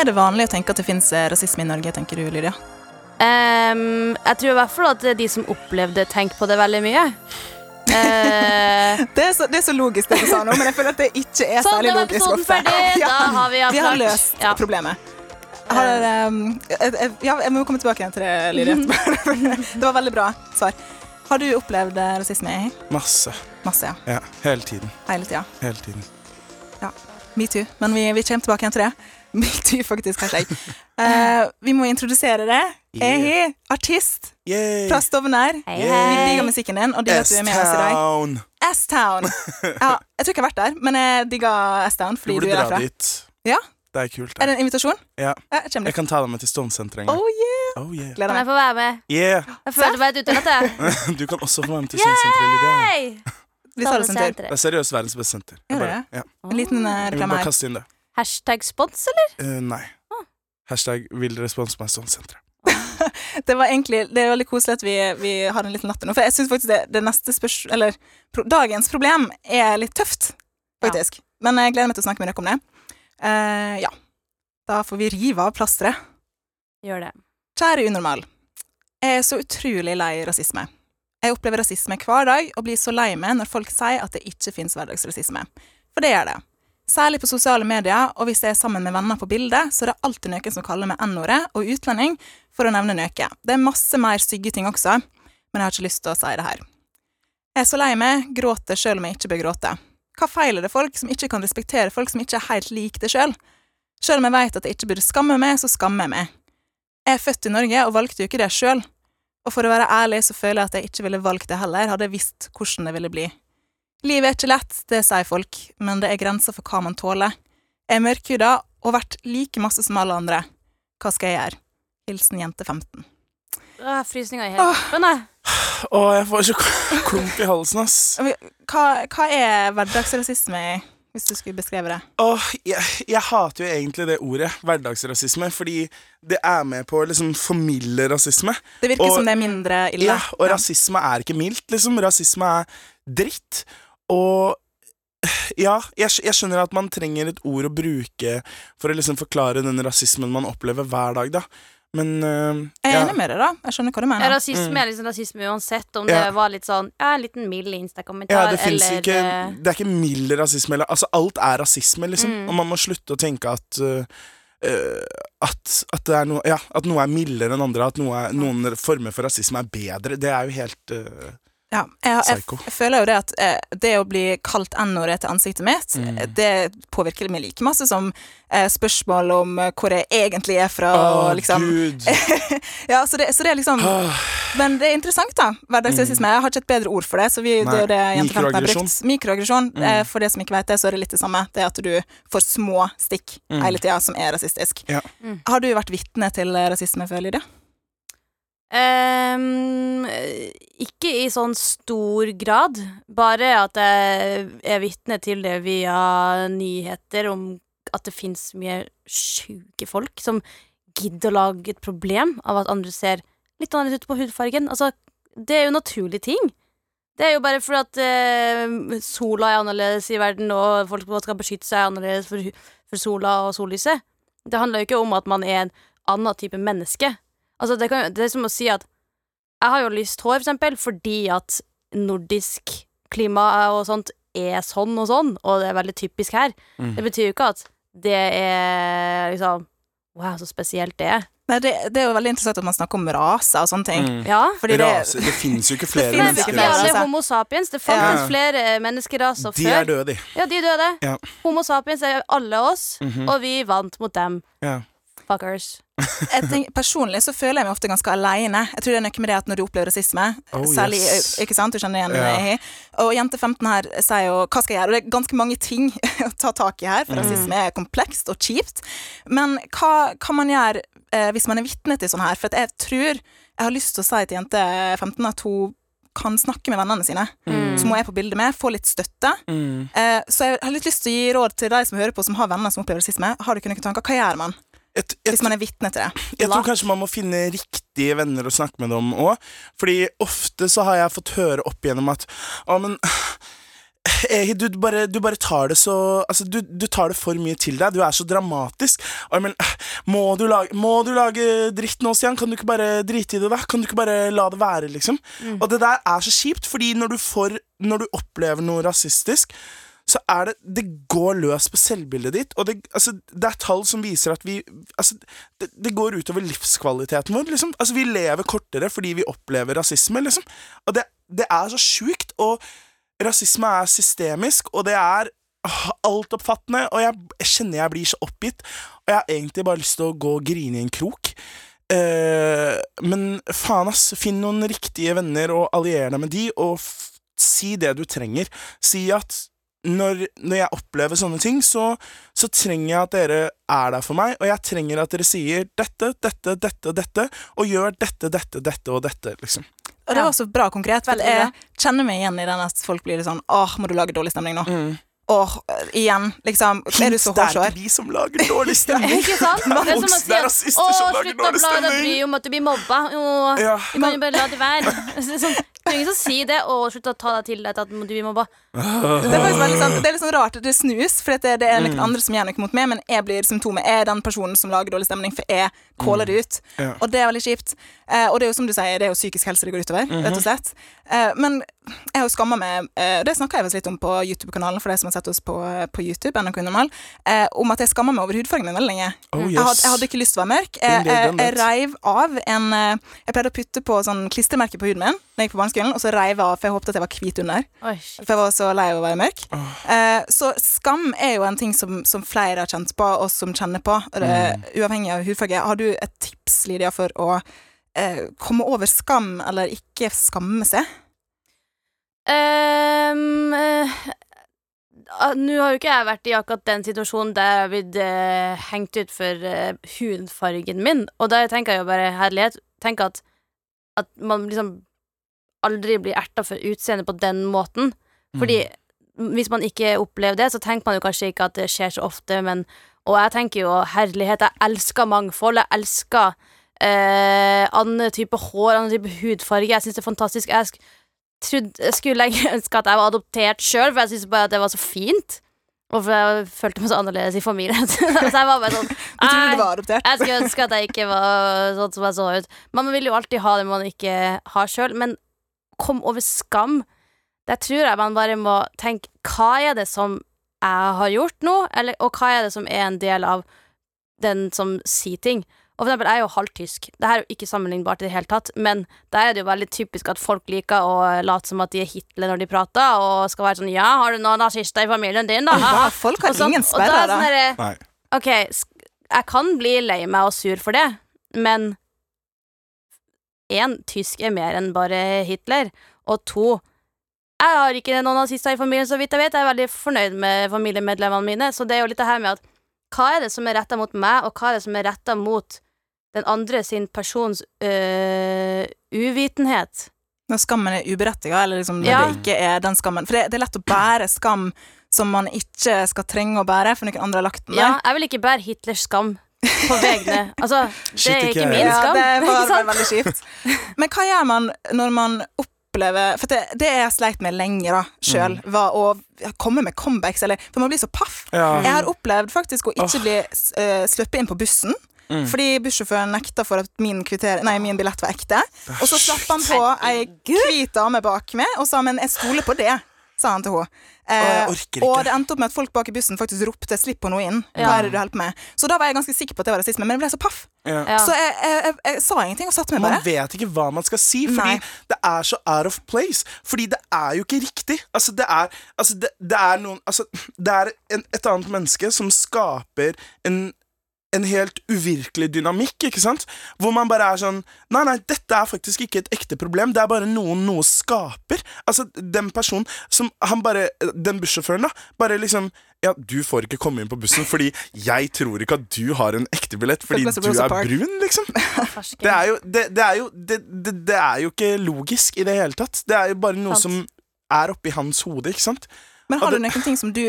Er det vanlig å tenke at det fins rasisme i Norge, tenker du, Lydia? Um, jeg tror i hvert fall at det er de som opplevde tenker på det veldig mye. Eh, Det er, så, det er så logisk det du sa nå, men jeg føler at det ikke er sånn, særlig logisk episoden ofte. ferdig. Da har vi Vi har løst Ja. problemet. Har um, jeg, jeg, ja, jeg må komme tilbake igjen til det, Lydia. det var veldig bra svar. Har du opplevd eh, rasisme Masse. masse, ja, Ja, hele tiden. hele tida? Hele tiden. Metoo. Men vi, vi kommer tilbake igjen til det. Metoo, faktisk, hashtag. Uh, vi må introdusere det. Yeah. Ehi, artist Yay! fra Stovner. Vi digger musikken din, og digger at du er med oss i dag. S-Town! Ja, jeg tror ikke jeg har vært der, men jeg digger S-Town Du fordi du, burde er derfra. Ja. Det er kult. Er det en invitasjon? Ja. jeg Jeg kan ta deg med til gang. Oh yeah! Oh, yeah. Kan jeg få være med? yeah! Jeg føler meg litt ute. Du kan også få være med til Stovner-senteret. Vi tar det. Det er seriøst verdens beste senter. Jeg Gjør bare- Ja. En liten eh, Jeg vil reklame bare her. kaste inn det. Hashtag spons, eller? Uh, nei. Hashtag vil respons meg Stålsenteret. Det var egentlig Det er veldig koselig at vi, vi har en liten latter nå, for jeg syns faktisk det, det neste spørsmål Eller pro, dagens problem er litt tøft, faktisk. Men jeg gleder meg til å snakke med dere om det. Uh, ja. Da får vi rive av plasteret. Gjør det. Kjære unormal. Jeg er så utrolig lei rasisme. Jeg opplever rasisme hver dag og blir så lei meg når folk sier at det ikke fins hverdagsrasisme. For det gjør det. Særlig på sosiale medier, og hvis jeg er sammen med venner på bildet, så er det alltid noen som kaller meg N-ordet og utlending, for å nevne noe. Det er masse mer stygge ting også, men jeg har ikke lyst til å si det her. Jeg er så lei meg, gråter sjøl om jeg ikke bør gråte. Hva feiler det folk som ikke kan respektere folk som ikke er helt lik det sjøl? Sjøl om jeg veit at jeg ikke burde skamme meg, så skammer jeg meg. Jeg er født i Norge og valgte jo ikke det sjøl. Og for å være ærlig så føler jeg at jeg ikke ville valgt det heller, hadde jeg visst hvordan det ville bli. Livet er ikke lett, det sier folk, men det er grenser for hva man tåler. Jeg er mørkhuda og vært like masse som alle andre. Hva skal jeg gjøre? Hilsen jente 15. Åh, Frysninga i hele kroppen, jeg. Å, jeg får så klump i halsen, ass. Hva, hva er hverdagsrasisme, hvis du skulle beskrive det? Åh, jeg, jeg hater jo egentlig det ordet, hverdagsrasisme, fordi det er med på å liksom formilde rasisme. Det virker Og- som det er mindre ille. Ja, og rasisme er ikke mildt, liksom. Rasisme er dritt. Og ja, jeg, jeg skjønner at man trenger et ord å bruke for å liksom forklare den rasismen man opplever hver dag, da. Men uh, Jeg er ja. enig med deg, da. Jeg skjønner hva du Ja, mener. rasisme er liksom rasisme uansett, om det var litt sånn Ja, en liten mild Insta-kommentar, det eller ikke eh, Det er ikke mild rasisme. Eller, altså, alt er rasisme, liksom. Mm. Og man må slutte å tenke at uh, at, at, det er noe, ja, at noe er mildere enn andre, at noe er, noen former for rasisme er bedre. Det er jo helt øh, Ja, jeg, jeg, jeg føler jo det at eh, det å bli kalt N-ordet til ansiktet mitt, Mm. eh, det påvirker meg like masse som eh, spørsmål om eh, hvor jeg egentlig er fra, oh, og liksom gud! Ja, så det, så det er liksom Ah, Men det er interessant, da. Hverdagsrasisme. Jeg har ikke et bedre ord for det, så vi, det er jo det Nei, Jente 15 har brukt. Mikroaggresjon. Mm. Eh, for det som ikke vet det, så er det litt det samme. Det er at du får små stikk Mm. hele tida som er rasistisk. Ja. Mm. Har du vært vitne til eh, rasisme før, Lydia? Ehm, ikke i sånn stor grad. Bare at jeg er vitne til det via nyheter om at det fins mye sjuke folk som gidder å lage et problem av at andre ser litt annerledes ut på hudfargen. Altså, det er jo naturlige ting. Det er jo bare fordi at eh, sola er annerledes i verden, og folk skal beskytte seg annerledes for, for sola og sollyset. Det handler jo ikke om at man er en annen type menneske. Altså, det, kan, det er som å si at jeg har jo lyst hår, for eksempel, fordi at nordisk klima og sånt er sånn og sånn, og det er veldig typisk her. Mm. Det betyr jo ikke at det er liksom Wow, så spesielt det er. Nei, det, det er jo veldig interessant at man snakker om raser og sånne ting. Mm. Ja. Fordi det, Rase, det finnes jo ikke flere finnes Men ikke flere er homo sapiens. Det fantes Ja. flere menneskeraser De er døde, de. Ja, de er døde. Ja. Homo sapiens er alle oss, Mhm. og vi vant mot dem. Ja. Fuckers. Tenker, personlig så føler jeg meg ofte ganske aleine. Jeg tror det er noe med det at når du opplever rasisme, Oh, særlig yes. Ikke sant? Du kjenner igjen Ja. Og jente 15 her sier jo hva skal jeg gjøre? Og det er ganske mange ting å ta tak i her, for Mm. rasisme er komplekst og kjipt. Men hva kan man gjøre eh, hvis man er vitne til sånn her, for jeg tror Jeg har lyst til å si til jente 15 at hun kan snakke med vennene sine, Mm. som hun er på bildet med, få litt støtte. Mm. Eh, så jeg har litt lyst til å gi råd til de som hører på, som har venner som opplever rasisme. Har du ikke noen tanker? Hva gjør man Jeg, et, hvis man er vitne til det? jeg tror kanskje man må finne riktige venner å snakke med dem òg. Fordi ofte så har jeg fått høre opp igjennom at Å, men eh, du bare, du bare tar det så Altså, du, du tar det for mye til deg. Du er så dramatisk. Å, men må du, lage, må du lage dritt nå, Stian? Kan du ikke bare drite i det, da? Kan du ikke bare la det være, liksom? Og det der er så kjipt, fordi når du, får, når du opplever noe rasistisk, så er det Det går løs på selvbildet ditt. Og det, altså, det er tall som viser at vi altså, det, det går utover livskvaliteten vår. Liksom. Altså, vi lever kortere fordi vi opplever rasisme, liksom. Og det, det er så sjukt. Og rasisme er systemisk, og det er altoppfattende. Og jeg, jeg kjenner jeg blir så oppgitt. Og jeg har egentlig bare lyst til å gå og grine i en krok. Eh, men faen, ass. Finn noen riktige venner og allier deg med de, og si det du trenger. Si at når, når jeg opplever sånne ting, så, så trenger jeg at dere er der for meg, og jeg trenger at dere sier dette, dette, dette, og dette, og gjør dette, dette, dette og dette, liksom. Og det var så bra konkret, for jeg kjenner meg igjen i den at folk blir litt sånn Åh, må du lage dårlig stemning nå? Mm. Åh, igjen, liksom. Er du så det er de som lager dårlig stemning. Ikke sant? Det er som å Voksne si at, å, slutt å bla deg bry om at du blir mobba. Åh, Ja. du kan jo bare la det være. Det er Sånn, det er ingen som sier det. Å, slutt å ta deg til deg til at du blir mobba. Det er faktisk veldig sant. Det er litt sånn rart. Det snus, for det, det er Mm. noen andre som gjør noe mot meg, men jeg blir symptomet. Jeg er den personen som lager dårlig stemning, for jeg caller det ut. Mm. Ja. Og det er veldig kjipt. Eh, og det er jo som du sier, det er jo psykisk helse det går utover, Mhm. rett og slett. Eh, men jeg har jo skamma meg og Det snakka jeg faktisk litt om på YouTube-kanalen, for de som har sett oss på, på YouTube, NRK Normal, eh, om at jeg skamma meg over hudfargen min veldig lenge. Oh, Jeg, hadde, jeg hadde ikke lyst til å være mørk. Jeg, jeg, jeg reiv av en eh, Jeg pleide å putte på sånn klistremerke på huden min Når jeg gikk på barneskolen, og så reiv jeg av, for jeg håpet at jeg var hvit under. Oh. For jeg var så lei av å være mørk. Oh. Eh, så skam er jo en ting som, som flere har kjent på, og som kjenner på, det, Mm. uavhengig av hudfarge. Har du et tips, Lydia, for å eh, komme over skam, eller ikke skamme seg? Eh, ah, Nå har jo ikke jeg vært i akkurat den situasjonen der jeg har blitt uh, hengt ut for uh, hudfargen min, og da tenker jeg jo bare herlighet. Tenk at, at man liksom aldri blir erta for utseendet på den måten. Fordi hvis man ikke opplever det, så tenker man jo kanskje ikke at det skjer så ofte, men Og jeg tenker jo herlighet, jeg elsker mangfold, jeg elsker eh, annen type hår, annen type hudfarge. Jeg syns det er fantastisk. Jeg sk trodde, skulle jeg ønske at jeg var adoptert sjøl, for jeg syntes bare at det var så fint. Og for jeg følte meg så annerledes i familien. så jeg var bare sånn Du trodde «Nei, du var adoptert? jeg skulle ønske at jeg ikke var sånn som jeg så ut. Man vil jo alltid ha det man ikke har sjøl, men kom over skam. Der tror jeg man bare må tenke hva er det som jeg har gjort nå, eller, og hva er det som er en del av den som sier ting. Og for eksempel, jeg er jo halvtysk. Det her er jo ikke sammenlignbart i det hele tatt, men der er det jo veldig typisk at folk liker å late som at de er Hitler når de prater, og skal være sånn Ja, har du noen nazister i familien din, da? Ja, folk har Og sånn- ingen er sperrer, da. sånn der, Ok, jeg kan bli lei meg og sur for det, men én, tysk er mer enn bare Hitler, og to jeg har ikke noen nazister i familien, så vidt jeg vet. Jeg er veldig fornøyd med familiemedlemmene mine. Så det er jo litt det her med at hva er det som er retta mot meg, og hva er det som er retta mot den andre sin persons øh, uvitenhet? Når skammen er uberettiga, eller liksom når Ja. det ikke er den skammen. For det, det er lett å bære skam som man ikke skal trenge å bære, for noen andre har lagt den der. Ja, jeg vil ikke bære Hitlers skam på vegne Altså, det er ikke min skam. Ja, det var veldig kjipt. Men hva gjør man når man opplever For det, det jeg sleit med lenge da, sjøl, Mm. var å komme med comebacks, eller For man blir så paff. Ja. Jeg har opplevd faktisk å ikke bli uh, sluppet inn på bussen. Mm. Fordi bussjåføren nekta for at min, kvitter, nei, min billett var ekte. Og så slapp han på ei hvit dame bak meg og sa 'men jeg stoler på det', sa han til henne. Eh, og det endte opp med at folk bak i bussen faktisk ropte 'slipp på noe inn'. Hva Ja. er det du holder på med? Så da var jeg ganske sikker på at det var rasisme, men jeg ble så paff. Ja. Så jeg, jeg, jeg, jeg sa ingenting og satte meg Man vet ikke hva man skal si, fordi Nei. det er så out of place. Fordi det er jo ikke riktig. Altså, det er, altså, det, det er noen altså, Det er en, et annet menneske som skaper en en helt uvirkelig dynamikk, ikke sant? Hvor man bare er sånn Nei, nei, dette er faktisk ikke et ekte problem. Det er bare noen noe skaper. Altså, den personen som Han bare Den bussjåføren, da. Bare liksom Ja, du får ikke komme inn på bussen fordi jeg tror ikke at du har en ekte billett fordi du er brun, liksom. Det er jo, det, det er jo, det, det, det er jo ikke logisk i det hele tatt. Det er jo bare noe som er oppi hans hode, ikke sant? Men har du noen ting som du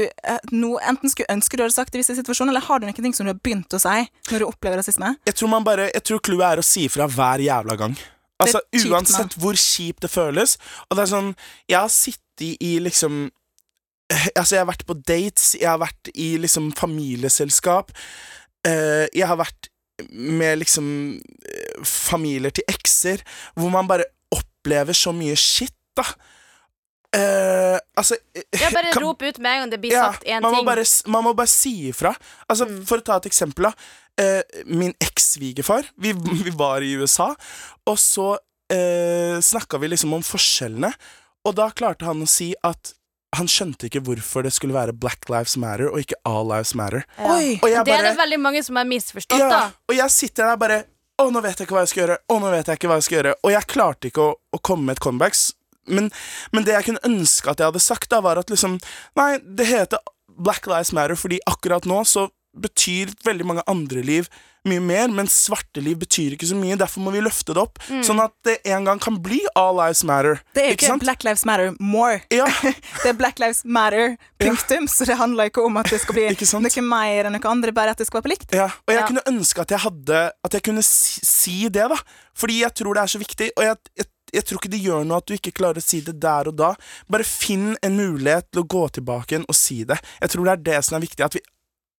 no, enten skulle ønske du hadde sagt i visse situasjoner, eller har du noen ting som du har begynt å si når du opplever rasisme? Jeg tror man bare Jeg tror clouet er å si ifra hver jævla gang. Altså kjipt, Uansett hvor kjipt det føles. Og det er sånn Jeg har sittet i liksom Altså, jeg har vært på dates, jeg har vært i liksom familieselskap. Uh, jeg har vært med liksom eh, familier til ekser, hvor man bare opplever så mye shit, da. Eh, altså Ja, bare kan- rop ut med en gang det blir ja, sagt én må, ting. bare, man må bare si ifra. Altså, Mm. For å ta et eksempel. da Uh, Min eks-svigerfar vi, vi var i USA, og så uh, snakka vi liksom om forskjellene. Og da klarte han å si at han skjønte ikke hvorfor det skulle være Black Lives Matter og ikke All Lives Matter. Ja. Jeg Det er det veldig mange som har misforstått, ja, da. Og jeg sitter der bare Å, nå vet jeg ikke hva jeg skal gjøre. Å, nå vet jeg ikke hva jeg skal gjøre. Og jeg klarte ikke å, å komme med et comeback. Men, men det jeg kunne ønske at jeg hadde sagt, da var at liksom Nei, det heter Black Lives Matter fordi akkurat nå så betyr veldig mange andre liv mye mer, men svarte liv betyr ikke så mye. Derfor må vi løfte det opp, sånn at det en gang kan bli All Lives Matter. Det er jo ikke ikke? Black Lives Matter more. Ja, Det er Black Lives Matter, punktum. Så det handler ikke om at det skal bli noe mer enn noe andre, bare at det skal være på likt. Ja, og jeg Ja. kunne ønske at jeg hadde At jeg kunne si, si det, da. Fordi jeg tror det er så viktig. Og jeg, jeg, jeg tror ikke det gjør noe at du ikke klarer å si det der og da. Bare finn en mulighet til å gå tilbake igjen og si det. Jeg tror det er det som er viktig. At vi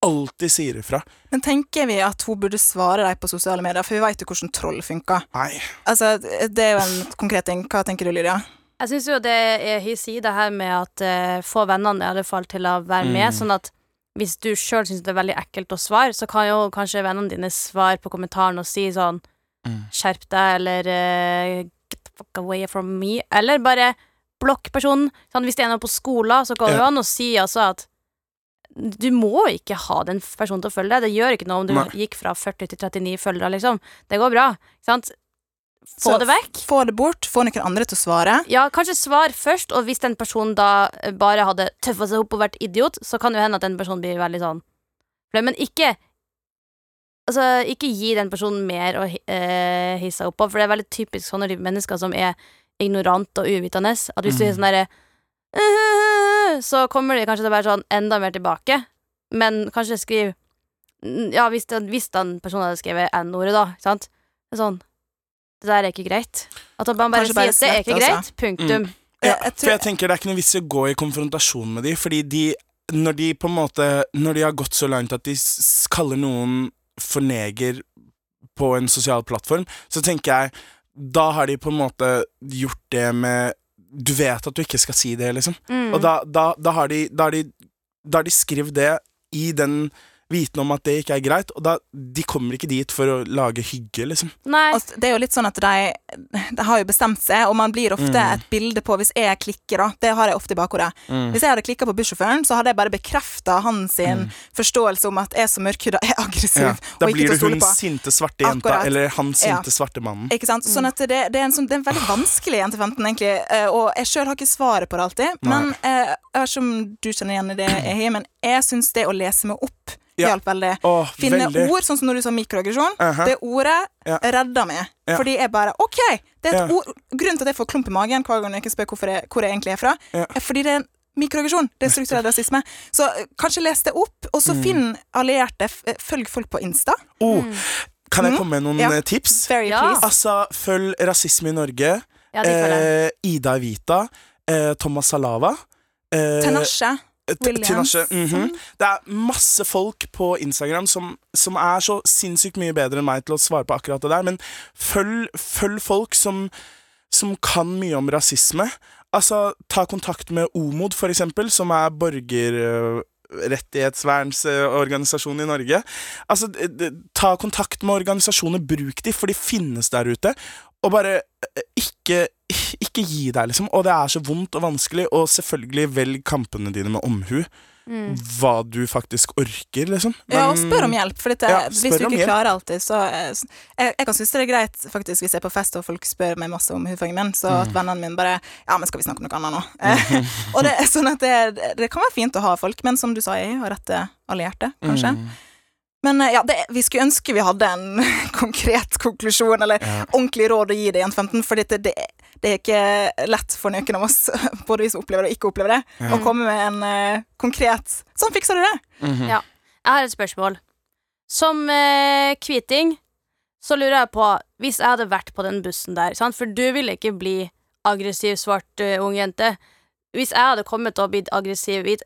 alltid sier ifra. Men tenker vi at hun burde svare deg på sosiale medier, for vi vet jo hvordan troll funker. Nei. Altså, det er jo en konkret ting. Hva tenker du, Lydia? Jeg syns jo det er hissig, det her med at uh, få vennene i alle fall til å være med, Mm. sånn at hvis du sjøl syns det er veldig ekkelt å svare, så kan jo kanskje vennene dine svare på kommentaren og si sånn Mm. Skjerp deg, eller the fuck away from me. Eller bare blokk personen. Sånn, hvis det er noe på skolen, så går det jo an å si altså at du må ikke ha den personen til å følge deg. Det gjør ikke noe om du Nei. gikk fra 40 til 39 følgere, liksom. Det går bra. Sant? Få Så det vekk. Få det bort, få noen andre til å svare. Ja, kanskje svar først, og hvis den personen da eh, bare hadde tøffa seg opp og vært idiot, så kan det hende at den personen blir veldig sånn. Men ikke Altså, ikke gi den personen mer å eh, hisse opp på, for det er veldig typisk sånne type mennesker som er ignorante og uvitende. At hvis du er Mm. sånn derre «Øh», Så kommer de kanskje til å være sånn enda mer tilbake, men kanskje skriv mm, Ja, hvis den, hvis den personen hadde skrevet N-ordet, da, ikke sant? Sånn Det der er ikke greit. At man bare Kanskje bare sier at det er ikke altså. greit. Punktum. Ja, Jeg- jeg for jeg tenker det er ikke noe vits i å gå i konfrontasjon med de, fordi de Når de på en måte Når de har gått så langt at de kaller noen for neger på en sosial plattform, så tenker jeg Da har de på en måte gjort det med Du vet at du ikke skal si det, liksom. Mm. Og da, da, da har de Da har de, da har de skrevet det i den viten om at det ikke er greit, og da De kommer ikke dit for å lage hygge, liksom. Nei. Altså, det er jo litt sånn at de, de har jo bestemt seg, og man blir ofte Mm. et bilde på Hvis jeg klikker, da, det har jeg ofte i bakhodet. Hvis jeg hadde klikka på bussjåføren, så hadde jeg bare bekrefta hans mm. forståelse om at jeg som mørkhuda er aggressiv Ja, da og ikke til å stole på. Da du stole hun sinte svarte jenta, Akkurat. eller han Ja. sinte svarte mannen. Ikke sant? Sånn at det, det, er en sånn, det er en veldig vanskelig jente 15, egentlig. eh, Og jeg sjøl har ikke svaret på det alltid. Nei. Men eh, jeg vet ikke om du kjenner igjen i det, Ehi, men jeg syns det å lese meg opp Ja. hjalp veldig. Åh, Finne veldig. ord, sånn som når du sa mikroaggresjon. Aha. Det ordet Ja. redda meg. Ja. Fordi jeg bare OK! Det er et Ja. ord Grunnen til at jeg får klump i magen hver gang jeg spør hvor jeg, hvor jeg egentlig er fra, Ja. er fordi det er en mikroaggresjon. Det er strukturell rasisme. Så eh, kanskje les det opp, og så Mm. finn allierte. Eh, Følg folk på Insta. Oh, kan jeg Mm. komme med noen mm. tips? Very please. Altså, følg Rasisme i Norge. Eh, Ida Evita. Eh, Thomas Salava. Eh, Tinashe. Williams. Tinashe, mhm. Det er masse folk på Instagram som, som er så sinnssykt mye bedre enn meg til å svare på akkurat det der, men følg, følg folk som, som kan mye om rasisme. Altså, ta kontakt med OMOD, for eksempel, som er borgerrettighetsvernsorganisasjon i Norge. Altså, ta kontakt med organisasjoner, bruk de, for de finnes der ute. Og bare eh, ikke, ikke gi deg, liksom. Og det er så vondt og vanskelig, og selvfølgelig velg kampene dine med omhu. Mm. hva du faktisk orker, liksom. Ja, og spør om hjelp, for dette, Ja, hvis du ikke hjelp. klarer alltid, så eh, jeg, jeg kan synes det er greit faktisk hvis jeg er på fest og folk spør meg masse om hudfargen min, så Mm. at vennene mine bare Ja, men skal vi snakke om noe annet nå? Eh, og det er sånn at det, det kan være fint å ha folk, men som du sa, jeg har rette allierte, kanskje. Mm. Men eh, ja, det, vi skulle ønske vi hadde en konkret konklusjon, eller Ja. ordentlig råd å gi det i en 15, for dette, det, det er ikke lett for noen av oss, både vi som opplever det og ikke opplever det, Ja. å komme med en uh, konkret Sånn fikser du det! Mhm. Ja. Jeg har et spørsmål. Som eh, kviting så lurer jeg på Hvis jeg hadde vært på den bussen der, sant? for du ville ikke bli aggressiv svart uh, ung jente. Hvis jeg hadde kommet og blitt aggressiv hvit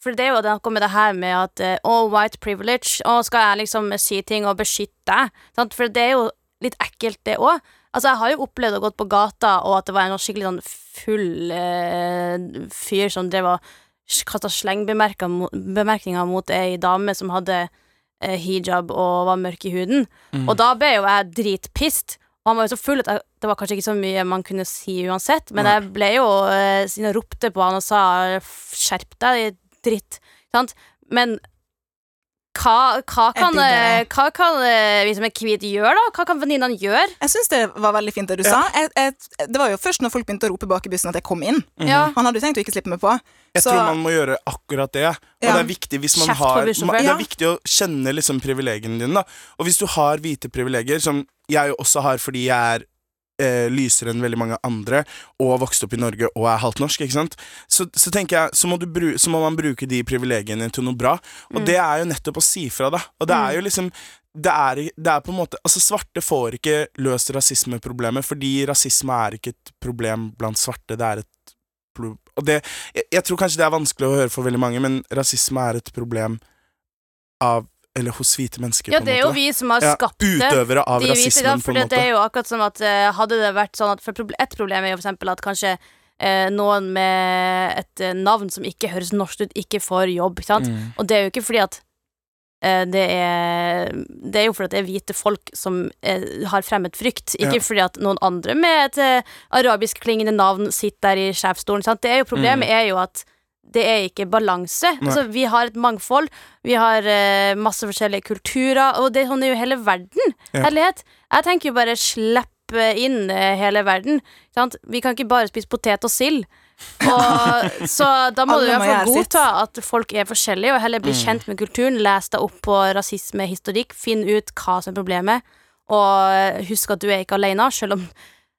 For det er jo noe med det her med at uh, all white privilege. og skal jeg liksom si ting og beskytte deg? For det er jo litt ekkelt, det òg. Altså, jeg har jo opplevd å gå på gata, og at det var en skikkelig sånn full eh, fyr som drev og kasta slengbemerkninger mot ei dame som hadde eh, hijab og var mørk i huden. Mm. Og da ble jo jeg dritpissed. Og han var jo så full at jeg, det var kanskje ikke så mye man kunne si uansett, men jeg ble jo eh, siden jeg ropte på han og sa 'skjerp deg, dritt', sant? Men hva, hva, kan, eh, hva kan eh, vi som er hvite gjøre, da? Hva kan venninnene gjøre? Jeg syns det var veldig fint det du sa. Jeg, jeg, det var jo først når folk begynte å rope bak i bussen at jeg kom inn. Mhm. Ja. Han hadde jo tenkt å ikke slippe meg på. Jeg Så- tror man må gjøre akkurat det. Og Ja. det er viktig hvis man Kjeft har man, Det er viktig å kjenne liksom privilegiene dine. da Og hvis du har hvite privilegier, som jeg jo også har fordi jeg er eh, lysere enn veldig mange andre, og har vokst opp i Norge og er halvt norsk, ikke sant? Så, så tenker jeg, så må, du bru så må man bruke de privilegiene til noe bra. Og Mm. det er jo nettopp å si fra, da. Og det er jo liksom det er, det er på en måte Altså, svarte får ikke løst rasismeproblemet, fordi rasisme er ikke et problem blant svarte, det er et Og det jeg, jeg tror kanskje det er vanskelig å høre for veldig mange, men rasisme er et problem av Eller hos hvite mennesker, Ja, på en det er jo vi som har skapt det. Utøvere av de hvite, rasismen, for på en måte. det er jo akkurat som at eh, hadde det vært sånn at for Et problem er jo for eksempel at kanskje eh, noen med et eh, navn som ikke høres norsk ut, ikke får jobb, ikke sant? Mm. Og det er jo ikke fordi at eh, det er Det er jo fordi det er hvite folk som er, har fremmet frykt, ikke Ja. fordi at noen andre med et arabisk klingende navn sitter der i sjefsstolen. Sant? Det er jo Problemet er jo at det er ikke balanse. Mm. Altså, vi har et mangfold, vi har uh, masse forskjellige kulturer, og det sånn er jo hele verden. Ja. Herlighet. Jeg tenker jo bare slippe inn uh, hele verden. Sant? Vi kan ikke bare spise potet og sild. Og, så da må du i hvert fall godta at folk er forskjellige, og heller bli Mm. kjent med kulturen. Les deg opp på rasismehistorikk, finn ut hva som er problemet, og husk at du er ikke alene, selv om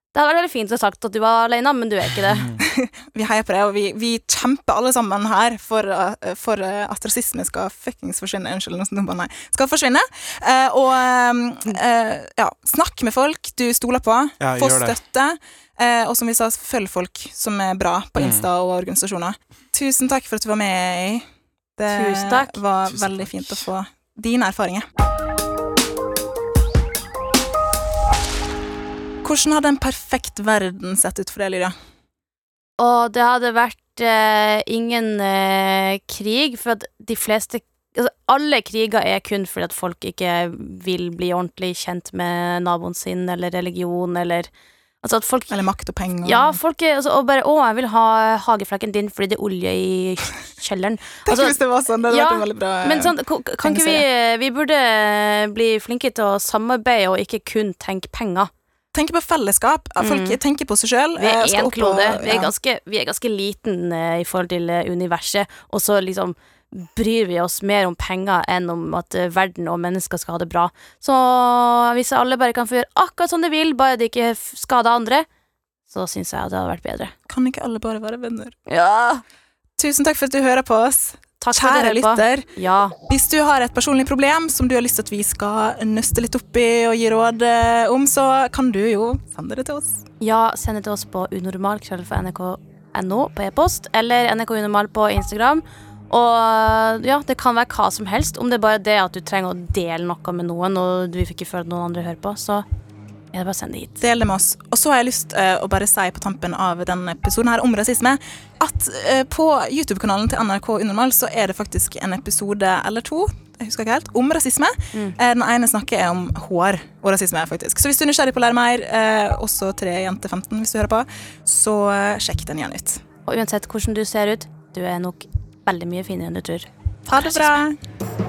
det hadde vært veldig fint å sagt at du var alene, men du er ikke det. Vi heier på det, og vi, vi kjemper alle sammen her for, uh, for uh, at rasisme skal fuckings forsvinne. Unnskyld, nei. Skal forsvinne. Uh, og uh, ja, snakk med folk du stoler på. Ja, Få støtte. Uh, og som vi sa, følg folk som er bra på Mm. Insta og organisasjoner. Tusen takk for at du var med. Det Tusen takk. var Tusen veldig takk. fint å få dine erfaringer. Hvordan hadde en perfekt verden sett ut for deg, Lydia? Og det hadde vært eh, ingen eh, krig, for at de fleste altså, Alle kriger er kun fordi at folk ikke vil bli ordentlig kjent med naboen sin eller religion eller Altså folk Eller makt og penger? Ja, folk er altså, Og bare 'Å, jeg vil ha hageflekken din fordi det er olje i kjelleren'. Tenk altså, hvis det var sånn. Det hadde ja, vært en veldig bra Men sånn, kan ikke vi Vi burde bli flinke til å samarbeide og ikke kun tenke penger. Tenke på fellesskap. Folk Mm. tenker på seg sjøl. Vi er én klode. Vi er ganske, vi er ganske liten eh, i forhold til eh, universet, og så liksom bryr vi oss mer om penger enn om at eh, verden og mennesker skal ha det bra. Så hvis alle bare kan få gjøre akkurat som de vil, bare de ikke skader andre, så syns jeg det hadde vært bedre. Kan ikke alle bare være venner? Ja. Tusen takk for at du hører på oss. Kjære lytter. Ja. Hvis du har et personlig problem som du har lyst til at vi skal nøste litt opp i og gi råd eh, om, så kan du jo sende det til oss. ja, send det til oss på unormal.nrk.no på e-post, eller NRK Unormal på Instagram. Og ja, det kan være hva som helst. Om det er bare det at du trenger å dele noe med noen, og du ikke føler at noen andre hører på, så det bare send det hit. Del det med oss. Og så har jeg lyst uh, å bare si på tampen av denne episoden her om rasisme, at uh, på YouTube-kanalen til NRK Unormal så er det faktisk en episode eller to jeg husker ikke helt, om rasisme. Mm. Uh, Den ene snakker jeg om hår og rasisme, faktisk. Så hvis du er nysgjerrig på å lære mer, også tre jenter 15 hvis du hører på, så sjekk den gjerne ut. Og uansett hvordan du ser ut, du er nok veldig mye finere enn du tror. Ha det bra.